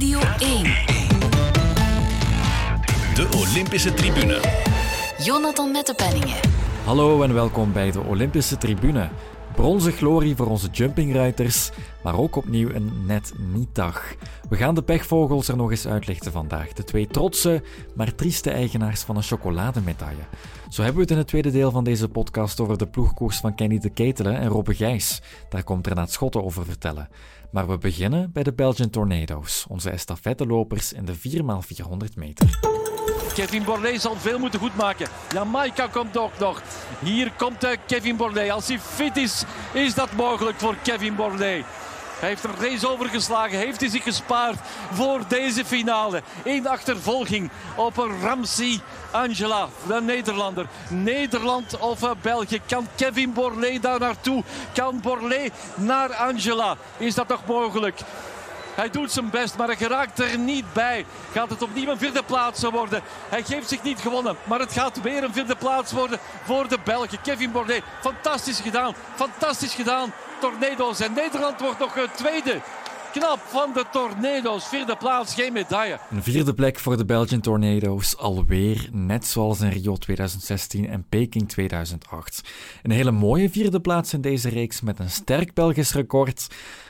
Radio 1. De Olympische Tribune. Jonathan Mettepenningen. Hallo en welkom bij de Olympische Tribune. Bronzen glorie voor onze jumpingruiters, maar ook opnieuw een net niet-dag. We gaan de pechvogels er nog eens uitlichten vandaag. De twee trotse, maar trieste eigenaars van een chocolademedaille. Zo hebben we het in het tweede deel van deze podcast over de ploegkoers van Kenny de Ketelen en Robbe Gijs. Daar komt Renaat Schotten over vertellen. Maar we beginnen bij de Belgian Tornado's, onze estafettelopers in de 4x400 meter. Kevin Borlée zal veel moeten goedmaken. Jamaica komt ook nog. Hier komt uh, Kevin Borlée. Als hij fit is, is dat mogelijk voor Kevin Borlée. Hij heeft een race overgeslagen, heeft hij zich gespaard voor deze finale. In achtervolging op een Ramsey Angela, de Nederlander. Nederland of uh, België. Kan Kevin Borlée daar naartoe? Kan Borlée naar Angela? Is dat nog mogelijk? Hij doet zijn best, maar hij geraakt er niet bij. Gaat het opnieuw een vierde plaats worden? Hij geeft zich niet gewonnen, maar het gaat weer een vierde plaats worden voor de Belgen. Kevin Bordet, fantastisch gedaan. Fantastisch gedaan. Tornado's en Nederland wordt nog tweede. Knap van de Tornado's. Vierde plaats, geen medaille. Een vierde plek voor de Belgian Tornado's. Alweer, net zoals in Rio 2016 en Peking 2008. Een hele mooie vierde plaats in deze reeks met een sterk Belgisch record.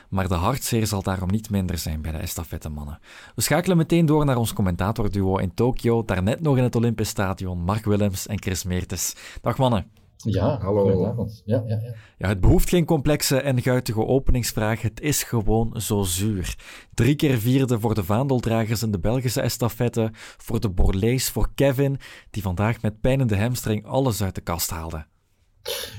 Maar de hartzeer zal daarom niet minder zijn bij de estafettemannen. We schakelen meteen door naar ons commentatorduo in Tokio. Daarnet nog in het Olympisch Stadion. Mark Willems en Chris Meertes. Dag mannen. Ja, hallo. Ja, ja, ja. ja, het behoeft geen complexe en guitige openingsvraag. Het is gewoon zo zuur. Drie keer vierde voor de vaandeldragers in de Belgische estafette, voor de Borlees, voor Kevin, die vandaag met pijn in de hamstring alles uit de kast haalde.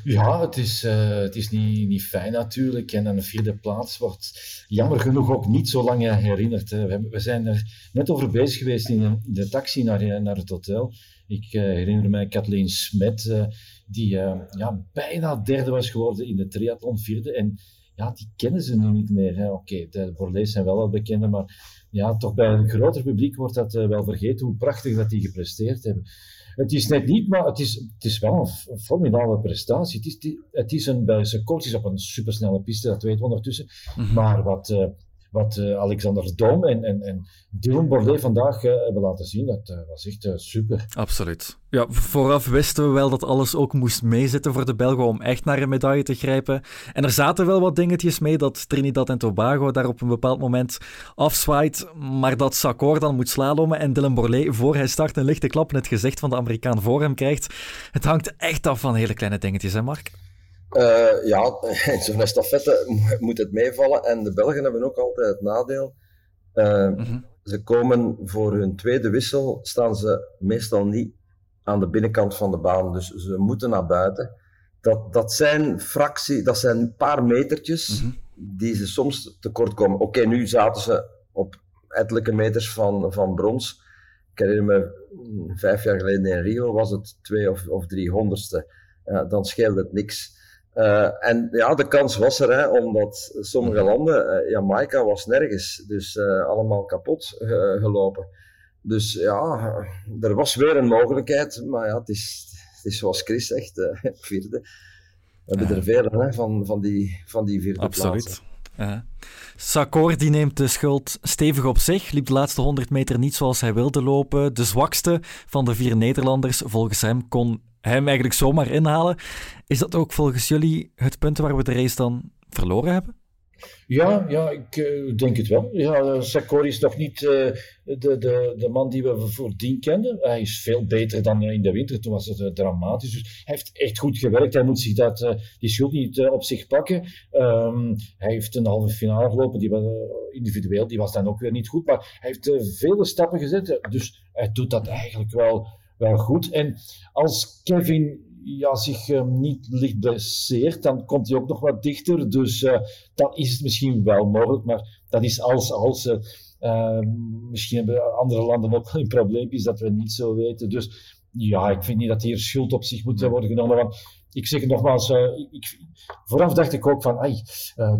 Ja, het is, uh, het is niet, niet fijn natuurlijk. En een vierde plaats wordt jammer genoeg ook niet zo lang herinnerd. Hè. We, we, zijn er net over bezig geweest in de, taxi naar, naar het hotel. Ik uh, herinner mij Kathleen Smet, uh, die ja, bijna derde was geworden in de triathlon, vierde. En ja, die kennen ze nu niet meer. Oké, okay, de Borlees zijn wel wel bekende, maar ja, toch bij een groter publiek wordt dat wel vergeten hoe prachtig dat die gepresteerd hebben. Het is net niet, maar het is, het is wel een formidabele prestatie. Het is, het is een Belgische coach, is op een supersnelle piste, dat weten we ondertussen. Mhm. Maar wat, uh, wat uh, Alexander Dom en, en, en Dylan Bordet vandaag uh, hebben laten zien, dat was echt super. Absoluut. Ja, vooraf wisten we wel dat alles ook moest meezitten voor de Belgen om echt naar een medaille te grijpen. En er zaten wel wat dingetjes mee dat Trinidad en Tobago daar op een bepaald moment afzwaait, maar dat Sakor dan moet slalommen en Dylan Borlée voor hij start een lichte klap in het gezicht van de Amerikaan voor hem krijgt. Het hangt echt af van hele kleine dingetjes, hè Mark? Uh, ja, in zo'n estafette moet het meevallen. En de Belgen hebben ook altijd het nadeel. Uh, mm-hmm. Ze komen voor hun tweede wissel, staan ze meestal niet aan de binnenkant van de baan. Dus ze moeten naar buiten. Dat, dat zijn fractie, dat zijn een paar metertjes mm-hmm. die ze soms tekort komen. Oké, okay, nu zaten ze op ettelijke meters van, van brons. Ik herinner me, vijf jaar geleden in Rio was het twee of, of drie honderdste. Uh, dan scheelde het niks. Uh, en ja, de kans was er, hè, omdat sommige mhm. landen, uh, Jamaica was nergens, dus uh, allemaal kapot gelopen. Dus ja, er was weer een mogelijkheid, maar ja, het is, het is zoals Chris zegt, vierde. We hebben er veel hè, van, van, die, van die vierde Absoluut. plaatsen. Ja. Sakor die neemt de schuld stevig op zich, liep de laatste 100 meter niet zoals hij wilde lopen. De zwakste van de vier Nederlanders, volgens hem, kon hem eigenlijk zomaar inhalen. Is dat ook volgens jullie het punt waar we de race dan verloren hebben? Ja, ja ik uh, denk het wel. Ja, Sakori is nog niet uh, de, de, de man die we voordien kenden. Hij is veel beter dan in de winter. Toen was het dramatisch. Dus hij heeft echt goed gewerkt. Hij moet zich dat, die schuld niet op zich pakken. Um, hij heeft een halve finale gelopen. Die was, individueel die was dan ook weer niet goed. Maar hij heeft vele stappen gezet. Dus hij doet dat eigenlijk wel, wel goed. En als Kevin ja, zich um, niet licht blesseert, dan komt hij ook nog wat dichter. Dus uh, dan is het misschien wel mogelijk, maar dat is als, als uh, misschien hebben andere landen ook een probleempje dat we niet zo weten. Dus ja, ik vind niet dat hier schuld op zich moet worden genomen. Want ik zeg het nogmaals, uh, ik, vooraf dacht ik ook van,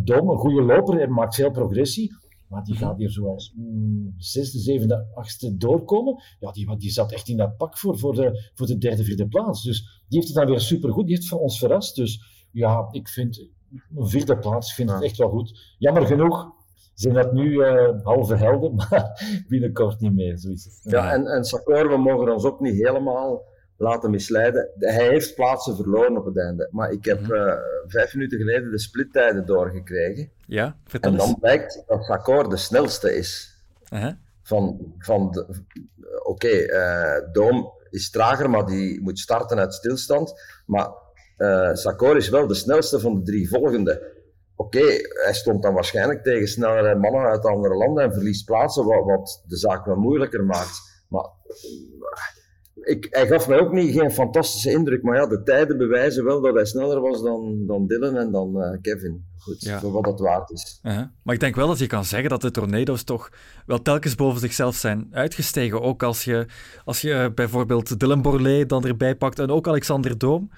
Dom, een goede loper en maakt veel progressie. Maar die gaat hier zoals mm, zesde, zevende, achtste doorkomen. Ja, die, die zat echt in dat pak voor, voor, de, voor de derde, vierde plaats. Dus die heeft het dan weer supergoed. Die heeft van ons verrast. Dus ja, ik vind een vierde plaats, ik vind het echt wel goed. Jammer genoeg, zijn dat nu halve helden, maar binnenkort niet meer. Zo is het. Ja, en, en Sakor, we mogen ons ook niet helemaal laten misleiden. Hij heeft plaatsen verloren op het einde. Maar ik heb uh, vijf minuten geleden de splittijden doorgekregen. Ja, vertel En dan blijkt dat Sakor de snelste is. Uh -huh. Van, van. Oké, okay, uh, Doom is trager, maar die moet starten uit stilstand. Maar Sakor is wel de snelste van de drie volgende. Oké, okay, hij stond dan waarschijnlijk tegen snellere mannen uit andere landen en verliest plaatsen, wat, wat de zaak wel moeilijker maakt. Maar ik, hij gaf mij ook niet geen fantastische indruk, maar ja, de tijden bewijzen wel dat hij sneller was dan, dan Dylan en dan uh, Kevin. Goed, ja. voor wat het waard is. Uh -huh. Maar ik denk wel dat je kan zeggen dat de Tornado's toch wel telkens boven zichzelf zijn uitgestegen. Ook als je, als je bijvoorbeeld Dylan Borlée dan erbij pakt en ook Alexander Doom.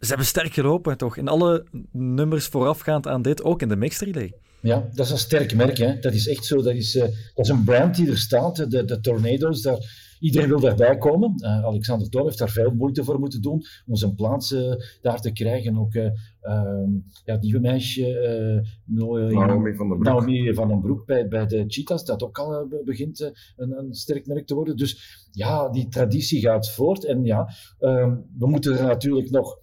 Ze hebben sterk gelopen, toch? In alle nummers voorafgaand aan dit, ook in de mixed relay. Ja, dat is een sterk merk. Hè? Dat is echt zo. Dat is, uh, dat is een brand die er staat. De, de Tornado's, daar Iedereen wil daarbij komen. Uh, Alexander Thor heeft daar veel moeite voor moeten doen om zijn plaats uh, daar te krijgen. Ook uh, ja, die meisje, Naomi van den Broek, Naomi van den Broek bij, bij de Cheetahs, dat ook al begint een, een, sterk merk te worden. Dus ja, die traditie gaat voort. En ja, ehm, we moeten er natuurlijk nog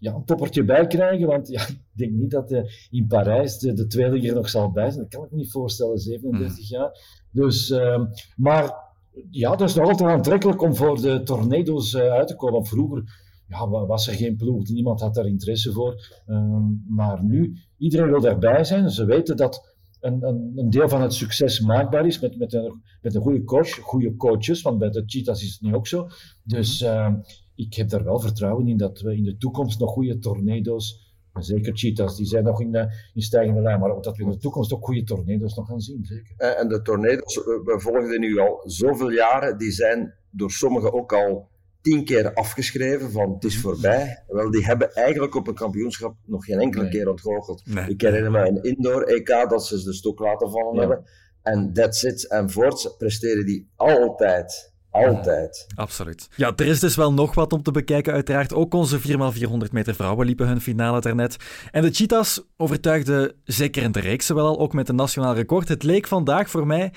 ja, een toppertje bij krijgen. Want ja, ik denk niet dat uh, in Parijs de, de tweeling er nog zal bij zijn. Dat kan ik me niet voorstellen, 37 hmm. jaar. Dus, uh, maar ja, dat is nog altijd aantrekkelijk om voor de tornado's uh, uit te komen. Vroeger ja, was er geen ploeg, niemand had daar interesse voor. Uh, maar nu, iedereen wil daarbij zijn. Ze weten dat een, een, een, deel van het succes maakbaar is met, met, een, met een goede coach, goede coaches, want bij de Cheetahs is het nu ook zo. Dus uh, ik heb daar wel vertrouwen in dat we in de toekomst nog goede tornado's zeker cheetahs, die zijn nog in, de, in stijgende lijn. Maar dat we in de toekomst ook goede tornado's nog gaan zien. Zeker. En de tornado's, we volgen nu al zoveel jaren, die zijn door sommigen ook al tien keer afgeschreven van het is mhm. voorbij. Wel, die hebben eigenlijk op een kampioenschap nog geen enkele keer ontgoocheld. Ik herinner me een indoor EK dat ze de stok laten vallen hebben. En that's it. En voorts presteren die altijd altijd. absoluut. Ja, er is dus wel nog wat om te bekijken, uiteraard. Ook onze 4x400 meter vrouwen liepen hun finale daarnet. En de Cheetahs overtuigden zeker in de reeks wel al, ook met een nationaal record. Het leek vandaag voor mij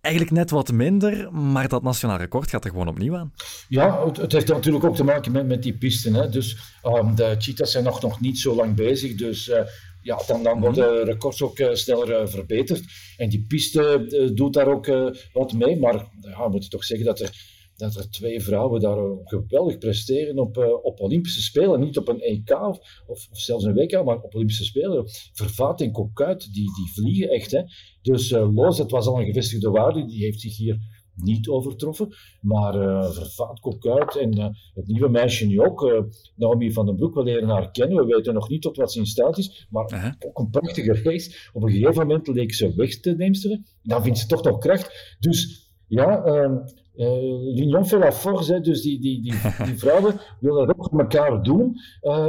eigenlijk net wat minder, maar dat nationaal record gaat er gewoon opnieuw aan. Ja, het, het heeft natuurlijk ook te maken met, met die pisten. Hè. Dus um, de Cheetahs zijn nog, nog niet zo lang bezig, dus... Uh, ja, dan, dan worden records ook uh, sneller uh, verbeterd. En die piste uh, doet daar ook wat mee. Maar ja, we moeten toch zeggen dat er, dat er twee vrouwen daar geweldig presteren op, op Olympische Spelen. Niet op een EK of, of, zelfs een WK, maar op Olympische Spelen. Vervaat en Cocuit, die, die vliegen echt. Hè. Dus Loos, het was al een gevestigde waarde, die heeft zich hier niet overtroffen. Maar uh, vervaat kop uit. En uh, het nieuwe meisje nu ook, uh, Naomi van den Broek, we leren haar kennen. We weten nog niet tot wat ze in staat is. Maar -huh. ook een prachtige race. Op een gegeven moment leek ze weg te neemsteren. Dan vindt ze toch nog kracht. Dus ja, L'Union fait la force. Dus die, die, die, die vrouwen willen dat ook met elkaar doen,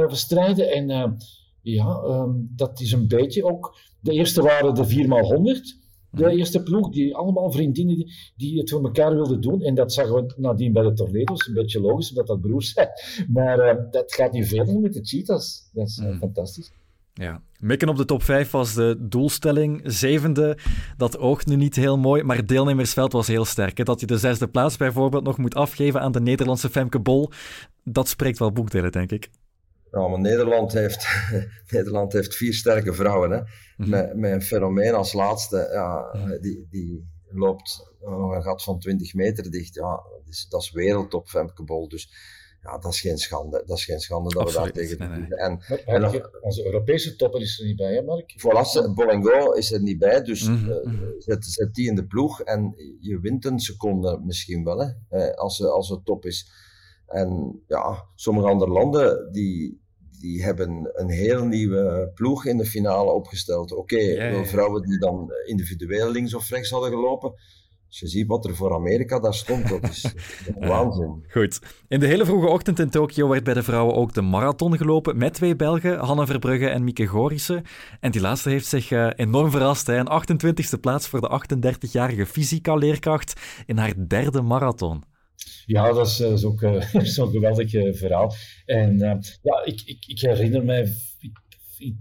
bestrijden. En ja, um, dat is een beetje ook. De eerste waren de 4x100 de mhm. eerste ploeg, die allemaal vriendinnen die, die het voor elkaar wilden doen. En dat zagen we nadien bij de Tornado's. Een beetje logisch, omdat dat broers zijn. Maar uh, dat gaat nu verder met de Cheetahs. Dat is uh, mm. fantastisch. Ja, mikken op de top 5 was de doelstelling. Zevende, dat oogt nu niet heel mooi, maar het deelnemersveld was heel sterk. Hè? Dat je de zesde plaats bijvoorbeeld nog moet afgeven aan de Nederlandse Femke Bol, dat spreekt wel boekdelen, denk ik. Ja, maar Nederland heeft, Nederland heeft vier sterke vrouwen. Hè? Mhm. met, met een fenomeen als laatste. Ja, mhm. die, die loopt nog een gat van 20 meter dicht. Ja, dat is, dat is wereldtop Femke Bol. Dus ja, dat is geen schande. Dat is geen schande dat Absoluut. we daar tegen nee, nee. En, onze Europese topper is er niet bij, hè Mark? Voilà, Bolengo is er niet bij, dus mm -hmm. uh, zet, zet die in de ploeg en je wint een seconde misschien wel, hè, als, als het top is. En ja, sommige andere landen die, die hebben een heel nieuwe ploeg in de finale opgesteld. Oké, okay, ja, ja, vrouwen die dan individueel links of rechts hadden gelopen. Als je ziet wat er voor Amerika daar stond, dat is, waanzin. Goed. In de hele vroege ochtend in Tokio werd bij de vrouwen ook de marathon gelopen met twee Belgen, Hanne Verbrugge en Mieke Gorissen. En die laatste heeft zich uh, enorm verrast. Hè. Een 28e plaats voor de 38-jarige fysica-leerkracht in haar derde marathon. Ja, dat is, is ook zo'n geweldig verhaal. En uh, ja, ik, ik, ik, herinner mij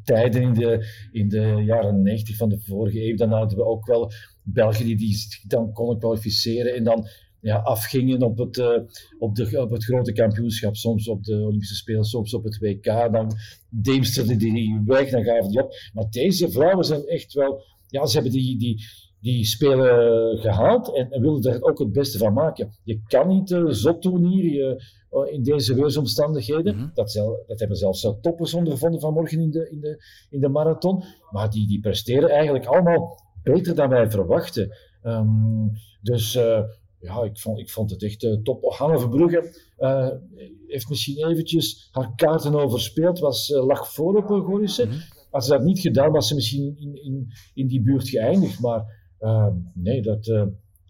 tijden in de, in de jaren 90 van de vorige eeuw, dan hadden we ook wel Belgen die, die dan konden kwalificeren en dan ja, afgingen op het, uh, op, de, op het grote kampioenschap, soms op de Olympische Spelen, soms op het WK. Dan deemsterden die weg, dan gaven die op. Maar deze vrouwen zijn echt wel, ja, ze hebben die, die, die spelen gehaald en, en willen er ook het beste van maken. Je kan niet uh, zot doen hier je, uh, in deze weersomstandigheden. Mm -hmm. dat, zel, dat hebben zelfs uh, toppers ondervonden vanmorgen in de, in de, in de marathon. Maar die, die presteren eigenlijk allemaal beter dan wij verwachten. Um, dus ja, ik vond, ik vond het echt uh, top. Hanne Verbrugge uh, heeft misschien eventjes haar kaarten overspeeld, was, lag voor op Gorissen. Mm -hmm. Als ze dat niet gedaan, was ze misschien in, in, in die buurt geëindigd. Maar nee, dat,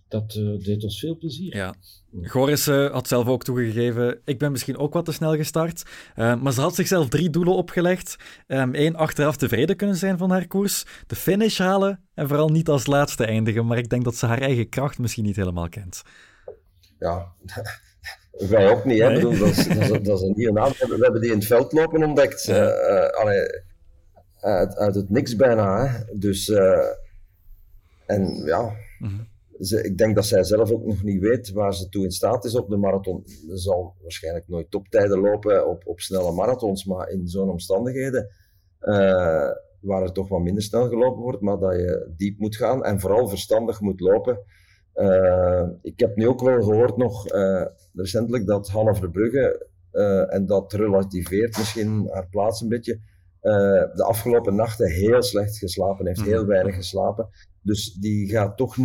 dat deed ons veel plezier. Ja. Goris uh, had zelf ook toegegeven, ik ben misschien ook wat te snel gestart. Uh, maar ze had zichzelf drie doelen opgelegd. Um, Eén, achteraf tevreden kunnen zijn van haar koers. De finish halen en vooral niet als laatste eindigen. Maar ik denk dat ze haar eigen kracht misschien niet helemaal kent. Ja, wij ook niet. Hè? Nee. Bedoel, dat, is, dat, is, dat is een nieuwe naam. We hebben die in het veld lopen ontdekt. Ja. Uh, allee, uit, uit, het niks bijna. Hè? Dus, en ja... Mm -hmm ze, ik denk dat zij zelf ook nog niet weet waar ze toe in staat is op de marathon. Ze zal waarschijnlijk nooit toptijden lopen op, op snelle marathons, maar in zo'n omstandigheden, uh, waar er toch wat minder snel gelopen wordt, maar dat je diep moet gaan en vooral verstandig moet lopen. Uh, ik heb nu ook wel gehoord nog uh, recentelijk dat Hanne Verbrugge, en dat relativeert misschien haar plaats een beetje, de afgelopen nachten heel slecht geslapen heeft, heel weinig geslapen. Dus die gaat toch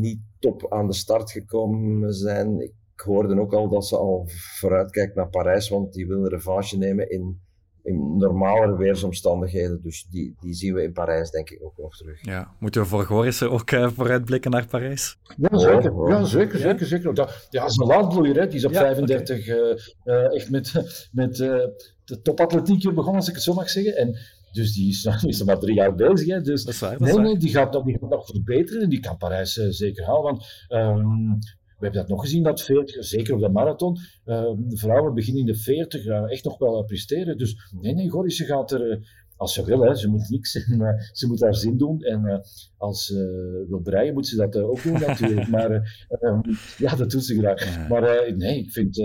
niet top aan de start gekomen zijn. Ik hoorde ook al dat ze al vooruitkijkt naar Parijs, want die wil een revanche nemen in, in normalere weersomstandigheden. Dus die, die zien we in Parijs denk ik ook nog terug. Ja, moeten we voor Gorissen ook uh, vooruitblikken naar Parijs? Ja, zeker. Oh, oh. Ja, zeker, zeker, zeker. Dat, ja, is een laadbloeier, hè. die is op ja, 35 okay. uh, uh, echt met, met de topatletiek begonnen, als ik het zo mag zeggen. En dus die is, is er maar drie jaar bezig. Hè. Dus, dat is waar, dat nee, nee, die gaat, nog, die gaat nog verbeteren en die kan Parijs uh, zeker halen. Want um, we hebben dat nog gezien, dat 40, zeker op de marathon, uh, de vrouwen beginnen in de 40 uh, echt nog wel presteren. Dus nee, nee, Gorische gaat er als ze wil, hè, ze moet niks, maar ze moet haar zin doen. En uh, als ze wil breien, moet ze dat uh, ook doen natuurlijk. maar uh, ja, dat doet ze graag. Ja. Maar nee, ik vind,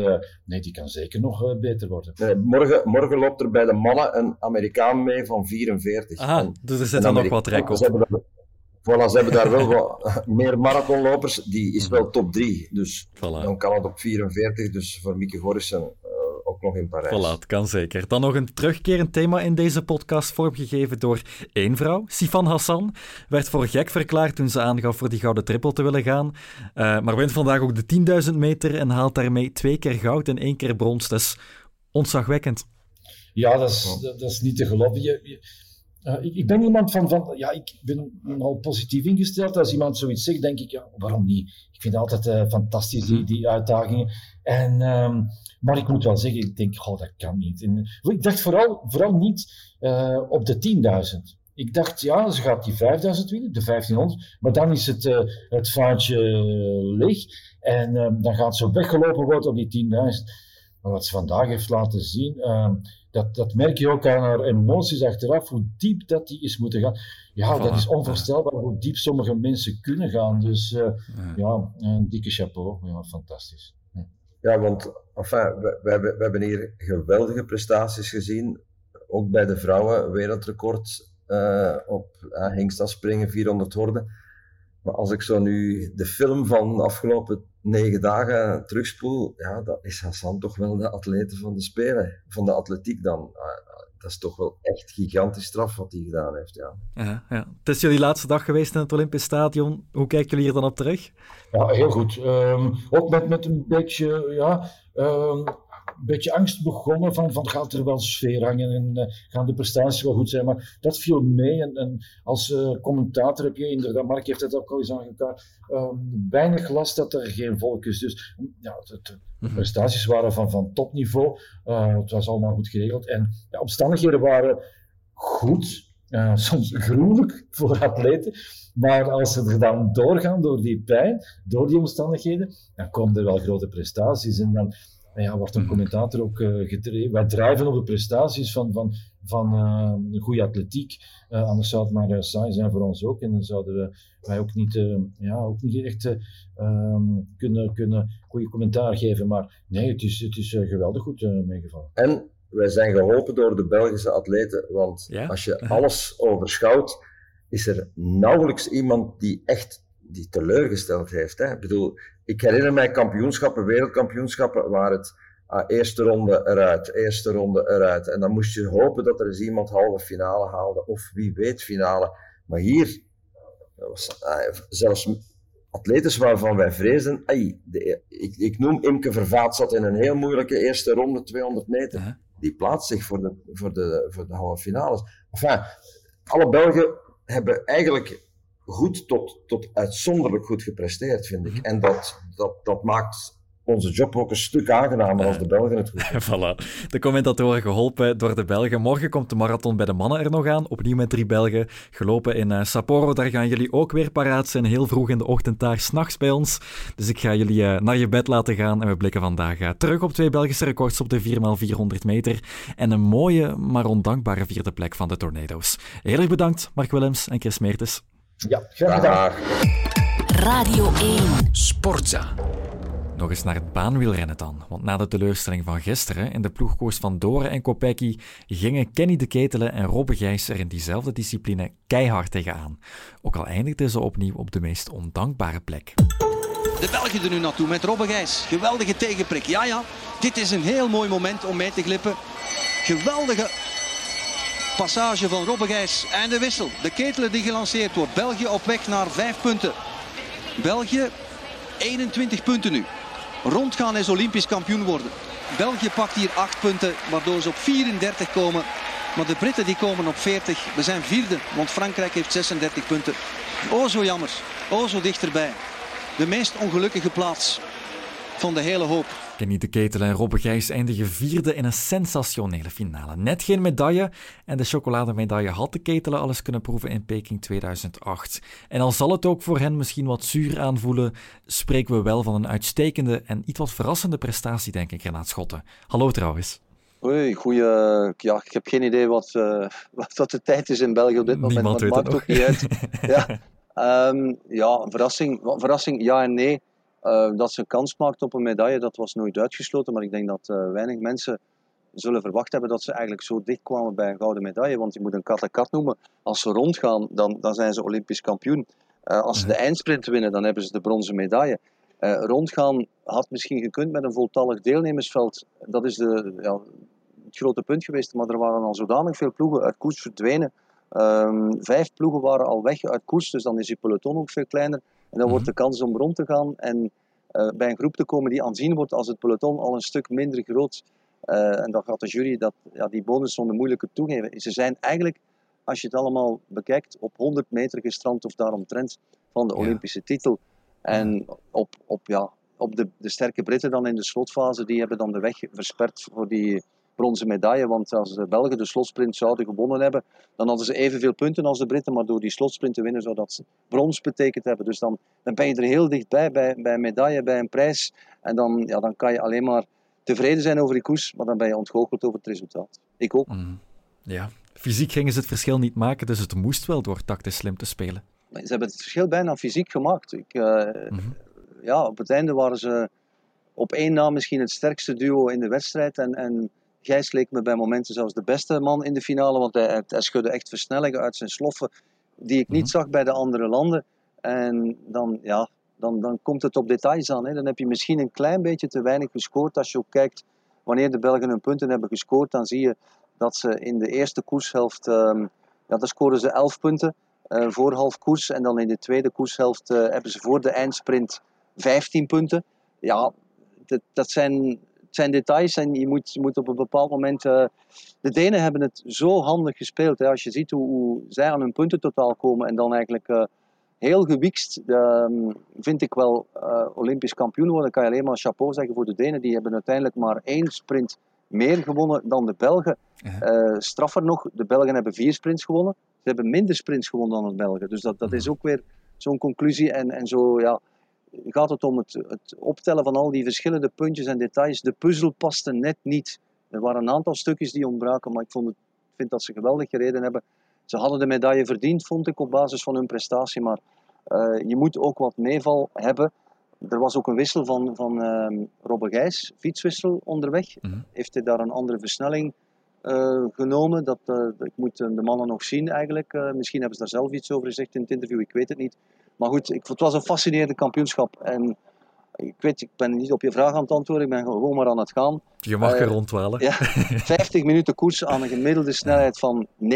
nee, die kan zeker nog beter worden. Nee, morgen, morgen loopt er bij de mannen een Amerikaan mee van 44. Aha, en, dus er zit dan nog wat trek op. Voilà, ze hebben daar wel wat meer marathonlopers. Die is wel top 3. Dus voilà. dan kan het op 44. Dus voor Mieke Gorissen ook nog in Parijs. Voilà, het kan zeker. Dan nog een terugkerend thema in deze podcast, vormgegeven door één vrouw. Sifan Hassan werd voor gek verklaard toen ze aangaf voor die gouden triple te willen gaan. Uh, maar wint vandaag ook de 10.000 meter en haalt daarmee twee keer goud en één keer brons. Dat is ontzagwekkend. Ja, dat is, dat is niet te geloven. Je, je, uh, ik, ik, ben iemand van, van, ja, ik ben al positief ingesteld. Als iemand zoiets zegt, denk ik, ja, waarom niet? Ik vind het altijd uh, fantastisch, die, die uitdagingen. En, um, maar ik moet wel zeggen, ik denk, oh, dat kan niet. En, ik dacht vooral, vooral niet op de 10.000. Ik dacht, ja, ze gaat die 5000 winnen, de 1500, maar dan is het, uh, het vaartje leeg en uh, dan gaat ze weggelopen worden op die 10.000. Maar wat ze vandaag heeft laten zien, uh, dat, dat merk je ook aan haar emoties achteraf, hoe diep dat die is moeten gaan. Ja, dat is onvoorstelbaar hoe diep sommige mensen kunnen gaan. Dus ja. ja, een dikke chapeau, ja, fantastisch. Ja, want enfin, we, we, hebben, we hebben hier geweldige prestaties gezien. Ook bij de vrouwen, wereldrecord uh, op uh, springen, 400 horden. Maar als ik zo nu de film van de afgelopen negen dagen terugspoel, ja, dat is Hassan toch wel de atlete van de Spelen, van de atletiek dan. Uh, dat is toch wel echt gigantisch straf wat hij gedaan heeft. Ja. Ja, ja. Het is jullie laatste dag geweest in het Olympisch Stadion. Hoe kijken jullie hier dan op terug? Ja, heel goed. Um, ook met, met een beetje, ja, um, een beetje angst begonnen van, van gaat er wel sfeer hangen en uh, gaan de prestaties wel goed zijn. Maar dat viel mee. En, en als uh, commentator heb je inderdaad, Mark heeft het ook al eens aangekaart, um, weinig last dat er geen volk is. Dus ja, de, de prestaties waren van, van topniveau. Uh, het was allemaal goed geregeld. En de omstandigheden waren goed. Uh, soms gruwelijk voor atleten. Maar als ze er dan doorgaan door die pijn, door die omstandigheden, dan komen er wel grote prestaties. En dan, En ja, wordt een mhm. commentator ook uh, gedreven. Wij drijven op de prestaties van, van, van uh, goede atletiek. Uh, anders zou het maar saai zijn voor ons ook. En dan zouden wij ook niet, ja, ook niet echt ehm, kunnen, kunnen goede commentaar geven. Maar nee, het is, het is geweldig goed meegevallen. En wij zijn geholpen door de Belgische atleten. Want als je alles overschouwt, is er nauwelijks iemand die echt die teleurgesteld heeft. Hè? Ik bedoel, ik herinner mij kampioenschappen, wereldkampioenschappen, waar het ah, eerste ronde eruit, eerste ronde eruit. En dan moest je hopen dat er eens iemand halve finale haalde, of wie weet finale. Maar hier, was, ah, zelfs atletes waarvan wij vrezen, ai, de, ik, ik, noem Imke Vervaat, zat in een heel moeilijke eerste ronde, 200 meter. Die plaatst zich voor de, voor de, voor de halve finales. Enfin, alle Belgen hebben eigenlijk goed tot, tot uitzonderlijk goed gepresteerd, vind ik. Mhm. En dat, dat, dat maakt onze job ook een stuk aangenamer als de Belgen het goed voilà. De commentatoren geholpen door de Belgen. Morgen komt de marathon bij de mannen er nog aan. Opnieuw met drie Belgen. Gelopen in uh, Sapporo. Daar gaan jullie ook weer paraat zijn. Heel vroeg in de ochtend daar, s'nachts bij ons. Dus ik ga jullie uh, naar je bed laten gaan. En we blikken vandaag uh, terug op twee Belgische records op de 4x400 meter. En een mooie, maar ondankbare vierde plek van de Tornado's. Heel erg bedankt, Mark Willems en Chris Meertes. Ja, graag gedaan. Radio 1. Sportza. Nog eens naar het baanwielrennen dan. Want na de teleurstelling van gisteren in de ploegkoers van Doren en Kopecky gingen Kenny de Ketelen en Robbe Gijs er in diezelfde discipline keihard tegenaan. Ook al eindigden ze opnieuw op de meest ondankbare plek. De Belgen er nu naartoe met Robbe Gijs. Geweldige tegenprik. Ja, ja, dit is een heel mooi moment om mee te glippen. Geweldige passage van Robbe Gijs en de wissel. De ketelen die gelanceerd wordt. België op weg naar vijf punten. België 21 punten nu. Rondgaan is Olympisch kampioen worden. België pakt hier 8 punten, waardoor ze op 34 komen. Maar de Britten die komen op 40. We zijn vierde, want Frankrijk heeft 36 punten. Oh zo jammer, oh zo dichterbij. De meest ongelukkige plaats van de hele hoop. Kenny de Ketel en Robbe Gijs eindigen vierde in een sensationele finale. Net geen medaille en de chocolademedaille had de Ketelen alles kunnen proeven in Peking 2008. En al zal het ook voor hen misschien wat zuur aanvoelen, spreken we wel van een uitstekende en iets wat verrassende prestatie, denk ik, Renaat Schotten. Hallo trouwens. Hoi, goeie. Ja, ik heb geen idee wat, uh, wat de tijd is in België op dit moment, Niemand maar het maakt ook niet uit. ja. Um, ja, verrassing, verrassing ja en nee. Uh, dat ze een kans maakt op een medaille, dat was nooit uitgesloten. Maar ik denk dat uh, weinig mensen zullen verwacht hebben dat ze eigenlijk zo dicht kwamen bij een gouden medaille. Want je moet een kat kat noemen. Als ze rondgaan, dan, dan zijn ze Olympisch kampioen. Uh, als ze de eindsprint winnen, dan hebben ze de bronzen medaille. rondgaan had misschien gekund met een voltallig deelnemersveld. Dat is de, ja, het grote punt geweest. Maar er waren al zodanig veel ploegen uit koers verdwenen. Um, vijf ploegen waren al weg uit koers, dus dan is je peloton ook veel kleiner. En dan wordt mhm. de kans om rond te gaan en uh, bij een groep te komen die aanzien wordt als het peloton al een stuk minder groot. Uh, en dan gaat de jury dat, ja, die bonus zonder moeilijker toegeven. Ze zijn eigenlijk, als je het allemaal bekijkt, op 100 meter gestrand of daaromtrent van de Olympische titel. En op, op, ja, op de, de sterke Britten dan in de slotfase, die hebben dan de weg versperd voor die bronzen medaille. Want als de Belgen de slotsprint zouden gewonnen hebben, dan hadden ze evenveel punten als de Britten. Maar door die slotsprint te winnen zou dat brons betekend hebben. Dus dan, dan ben je er heel dichtbij bij, bij een medaille, bij een prijs. En dan, ja, dan kan je alleen maar tevreden zijn over die koers, maar dan ben je ontgoocheld over het resultaat. Ik ook. Mm. Ja, fysiek gingen ze het verschil niet maken, dus het moest wel door tactisch slim te spelen. Ze hebben het verschil bijna fysiek gemaakt. Ik, uh, mm ja, op het einde waren ze op één na misschien het sterkste duo in de wedstrijd. En, en Gijs leek me bij momenten zelfs de beste man in de finale, want hij, hij schudde echt versnellingen uit zijn sloffen die ik niet mhm. zag bij de andere landen. En dan, ja, dan, dan komt het op details aan. Hè. Dan heb je misschien een klein beetje te weinig gescoord. Als je ook kijkt wanneer de Belgen hun punten hebben gescoord, dan zie je dat ze in de eerste koershelft, um, ja, dan scoren ze 11 punten uh, voor half koers. En dan in de tweede koershelft uh, hebben ze voor de eindsprint 15 punten. Ja, dat, dat zijn zijn details en je moet, je moet op een bepaald moment. Uh, de Denen hebben het zo handig gespeeld. Hè. Als je ziet hoe, hoe, zij aan hun punten totaal komen en dan eigenlijk uh, heel gewikst, uh, vind ik wel, uh, Olympisch kampioen worden. kan je alleen maar chapeau zeggen voor de Denen. Die hebben uiteindelijk maar één sprint meer gewonnen dan de Belgen. Straffer nog, de Belgen hebben vier sprints gewonnen. Ze hebben minder sprints gewonnen dan de Belgen. Dus dat, dat is mhm. ook weer zo'n conclusie en, en zo, ja gaat het om het, het optellen van al die verschillende puntjes en details. De puzzel paste net niet. Er waren een aantal stukjes die ontbraken, maar ik vond het, vind dat ze geweldig gereden hebben. Ze hadden de medaille verdiend, vond ik, op basis van hun prestatie. Maar uh, je moet ook wat meeval hebben. Er was ook een wissel van, van uh, Robbe Gijs, fietswissel onderweg. Mm -hmm. Heeft hij daar een andere versnelling uh, genomen? Dat, uh, ik moet de mannen nog zien eigenlijk. misschien hebben ze daar zelf iets over gezegd in het interview, ik weet het niet. Maar goed, ik, het was een fascinerende kampioenschap. En ik weet, ik ben niet op je vraag aan het antwoorden, ik ben gewoon maar aan het gaan. Je mag er rondwalen. Ja, 50 minuten koers aan een gemiddelde snelheid van 59,69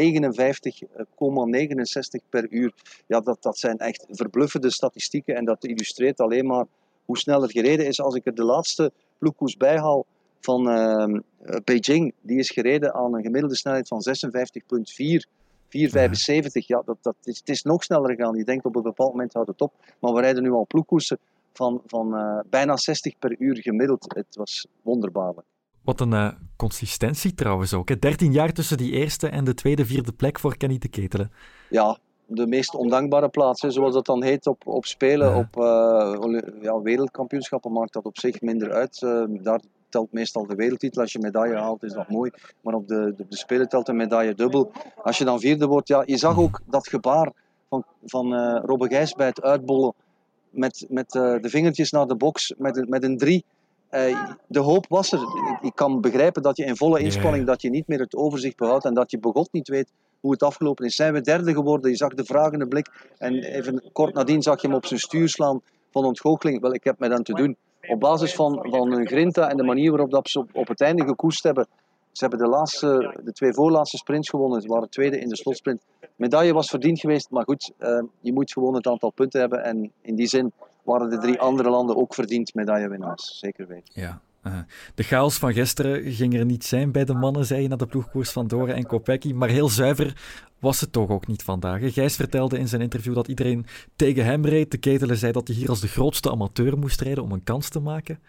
per uur. Ja, dat, dat zijn echt verbluffende statistieken en dat illustreert alleen maar hoe snel er gereden is. Als ik er de laatste ploegkoers bijhaal van uh, Beijing, die is gereden aan een gemiddelde snelheid van 56,4 4,75. Ja, dat, dat is, het is nog sneller gegaan. Je denkt op een bepaald moment houdt het op. Maar we rijden nu al ploegkoersen van, van uh, bijna 60 per uur gemiddeld. Het was wonderbaarlijk. Wat een uh, consistentie trouwens ook. Hè? 13 jaar tussen die eerste en de tweede, vierde plek voor Kenny de Ketelen. Ja, de meest ondankbare plaats, hè, zoals dat dan heet op, op Spelen. Ja. Op uh, ja, wereldkampioenschappen maakt dat op zich minder uit. daar telt meestal de wereldtitel. Als je medaille haalt, is dat mooi. Maar op de, de, de Spelen telt een medaille dubbel. Als je dan vierde wordt, ja, je zag ook dat gebaar van, van uh, Robbe Gijs bij het uitbollen. Met, met uh, de vingertjes naar de box, met, een, met een drie. Uh, de hoop was er. Ik kan begrijpen dat je in volle inspanning, dat je niet meer het overzicht behoudt en dat je begot niet weet hoe het afgelopen is. Zijn we derde geworden? Je zag de vragende blik en even kort nadien zag je hem op zijn stuur slaan van ontgoocheling. Wel, ik heb met hem te doen op basis van, van hun grinta en de manier waarop dat ze op, op het einde gekoerst hebben. Ze hebben de, laatste, de twee voorlaatste sprints gewonnen. Ze waren tweede in de slotsprint. Medaille was verdiend geweest, maar goed, uh, je moet gewoon het aantal punten hebben. En in die zin waren de drie andere landen ook verdiend medaillewinnaars. Zeker weten. Ja. Uh, de chaos van gisteren ging er niet zijn bij de mannen, zei je na de ploegkoers van Dore en Kopecky. Maar heel zuiver was het toch ook niet vandaag. Gijs vertelde in zijn interview dat iedereen tegen hem reed. De ketelen zei dat hij hier als de grootste amateur moest rijden om een kans te maken.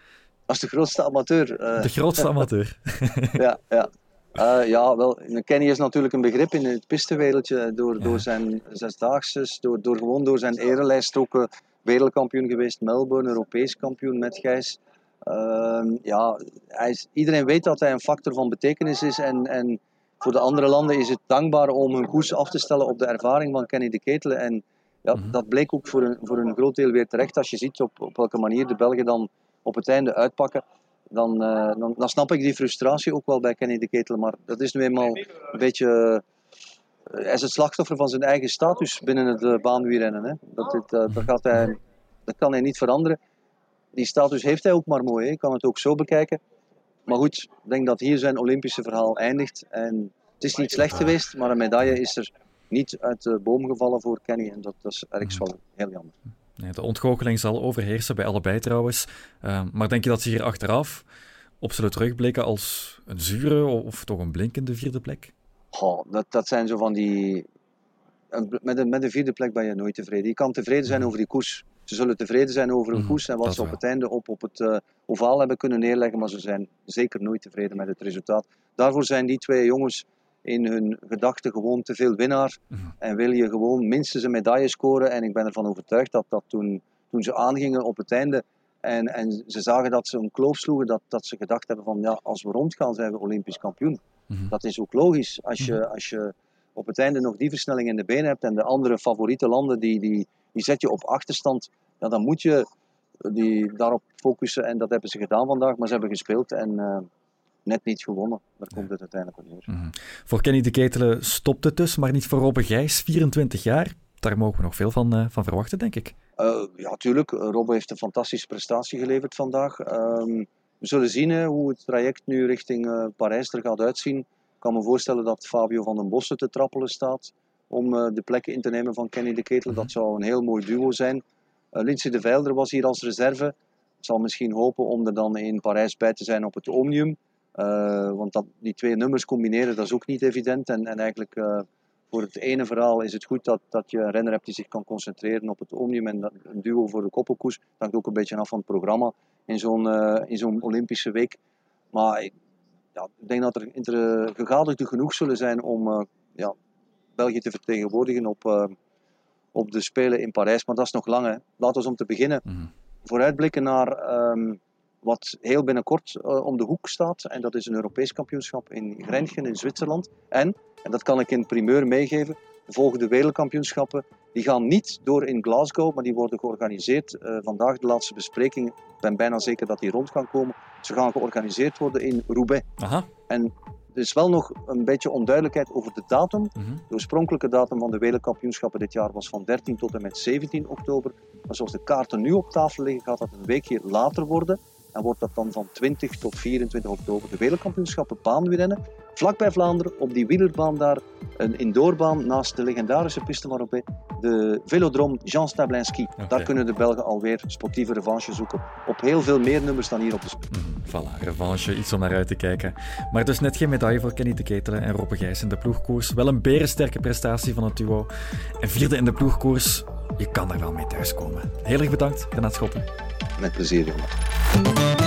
Als de grootste amateur? Uh... De grootste amateur. ja, ja. Uh, ja, wel, Kenny is natuurlijk een begrip in het pistenwereldje door, ja. door zijn zesdaagses, door, door gewoon door zijn erelijst ook uh, wereldkampioen geweest, Melbourne, Europees kampioen met Gijs. Uh, ja, hij is, iedereen weet dat hij een factor van betekenis is en, en voor de andere landen is het dankbaar om hun koers af te stellen op de ervaring van Kenny de Ketelen. En ja, mm-hmm. dat bleek ook voor een, voor een groot deel weer terecht als je ziet op, op welke manier de Belgen dan op het einde uitpakken. Dan, uh, dan, dan, snap ik die frustratie ook wel bij Kenny de Ketel. Maar dat is nu eenmaal een beetje. Uh, hij is het slachtoffer van zijn eigen status binnen het uh, baanwielrennen. Hè. Dat, dit, dat, gaat hij, dat kan hij niet veranderen. Die status heeft hij ook maar mooi. Ik kan het ook zo bekijken. Maar goed, ik denk dat hier zijn Olympische verhaal eindigt. En het is niet slecht geweest, maar een medaille is er niet uit de boom gevallen voor Kenny. En dat, dat is ergens wel heel jammer. Nee, de ontgoocheling zal overheersen bij allebei trouwens. Uh, maar denk je dat ze hier achteraf op zullen terugblikken als een zure of toch een blinkende vierde plek? Goh, dat, dat zijn zo van die... Met een, met een vierde plek ben je nooit tevreden. Je kan tevreden zijn over die koers. Ze zullen tevreden zijn over een koers en wat ze op het einde op, op het uh, ovaal hebben kunnen neerleggen, maar ze zijn zeker nooit tevreden met het resultaat. Daarvoor zijn die twee jongens in hun gedachten gewoon te veel winnaar. Mm-hmm. En wil je gewoon minstens een medaille scoren. En ik ben ervan overtuigd dat, dat toen, toen ze aangingen op het einde en, en ze zagen dat ze een kloof sloegen, dat, dat ze gedacht hebben van ja, als we rondgaan zijn we Olympisch kampioen. Mm-hmm. Dat is ook logisch. Als je, als je op het einde nog die versnelling in de benen hebt en de andere favoriete landen, die, die, die zet je op achterstand, ja, dan moet je die daarop focussen. En dat hebben ze gedaan vandaag, maar ze hebben gespeeld. En uh, net niet gewonnen. Daar komt het uiteindelijk op neer. Mm-hmm. Voor Kenny de Ketelen stopt het dus, maar niet voor Robbe Gijs, 24 jaar. Daar mogen we nog veel van, uh, van verwachten, denk ik. Uh, ja, tuurlijk. Robbe heeft een fantastische prestatie geleverd vandaag. Um, we zullen zien hoe het traject nu richting Parijs er gaat uitzien. Ik kan me voorstellen dat Fabio van den Bossen te trappelen staat om de plek in te nemen van Kenny de. Mm-hmm. Dat zou een heel mooi duo zijn. Lindsay de Veilder was hier als reserve. Ik zal misschien hopen om er dan in Parijs bij te zijn op het Omnium. Uh, want dat, die twee nummers combineren, dat is ook niet evident. En, en eigenlijk uh, voor het ene verhaal is het goed dat, dat je een renner hebt die zich kan concentreren op het omnium en dat, een duo voor de koppelkoers. Dat hangt ook een beetje af van het programma in zo'n uh, in zo'n Olympische week. Maar ik, ja, ik denk dat er gegadigden genoeg zullen zijn om ja, België te vertegenwoordigen op, op de Spelen in Parijs. Maar dat is nog lang. Hè. Laten we om te beginnen. Mm -hmm vooruitblikken naar ehm, wat heel binnenkort uh, om de hoek staat. En dat is een Europees kampioenschap in Grenchen in Zwitserland. En, en dat kan ik in primeur meegeven, de volgende wereldkampioenschappen die gaan niet door in Glasgow, maar die worden georganiseerd. Uh, vandaag de laatste bespreking. Ik ben bijna zeker dat die rond gaan komen. Ze gaan georganiseerd worden in Roubaix. Aha. En er is wel nog een beetje onduidelijkheid over de datum. Mhm. De oorspronkelijke datum van de wereldkampioenschappen dit jaar was van 13 tot en met 17 oktober. Maar zoals de kaarten nu op tafel liggen, gaat dat een weekje later worden. En wordt dat dan van 20 tot 24 oktober de wereldkampioenschappen baanwielrennen. Vlakbij Vlaanderen, op die wielerbaan daar, een indoorbaan naast de legendarische piste de velodroom Jean Stablinski. Daar kunnen de Belgen alweer sportieve revanche zoeken. Op heel veel meer nummers dan hier op de spit. Voilà, revanche, iets om naar uit te kijken. Maar dus net geen medaille voor Kenny de Ketelen en Robbe Gijs in de ploegkoers. Wel een berensterke prestatie van het duo. En vierde in de ploegkoers, je kan er wel mee thuiskomen. Heel erg bedankt, Renat Schoppen. Met plezier, jongen.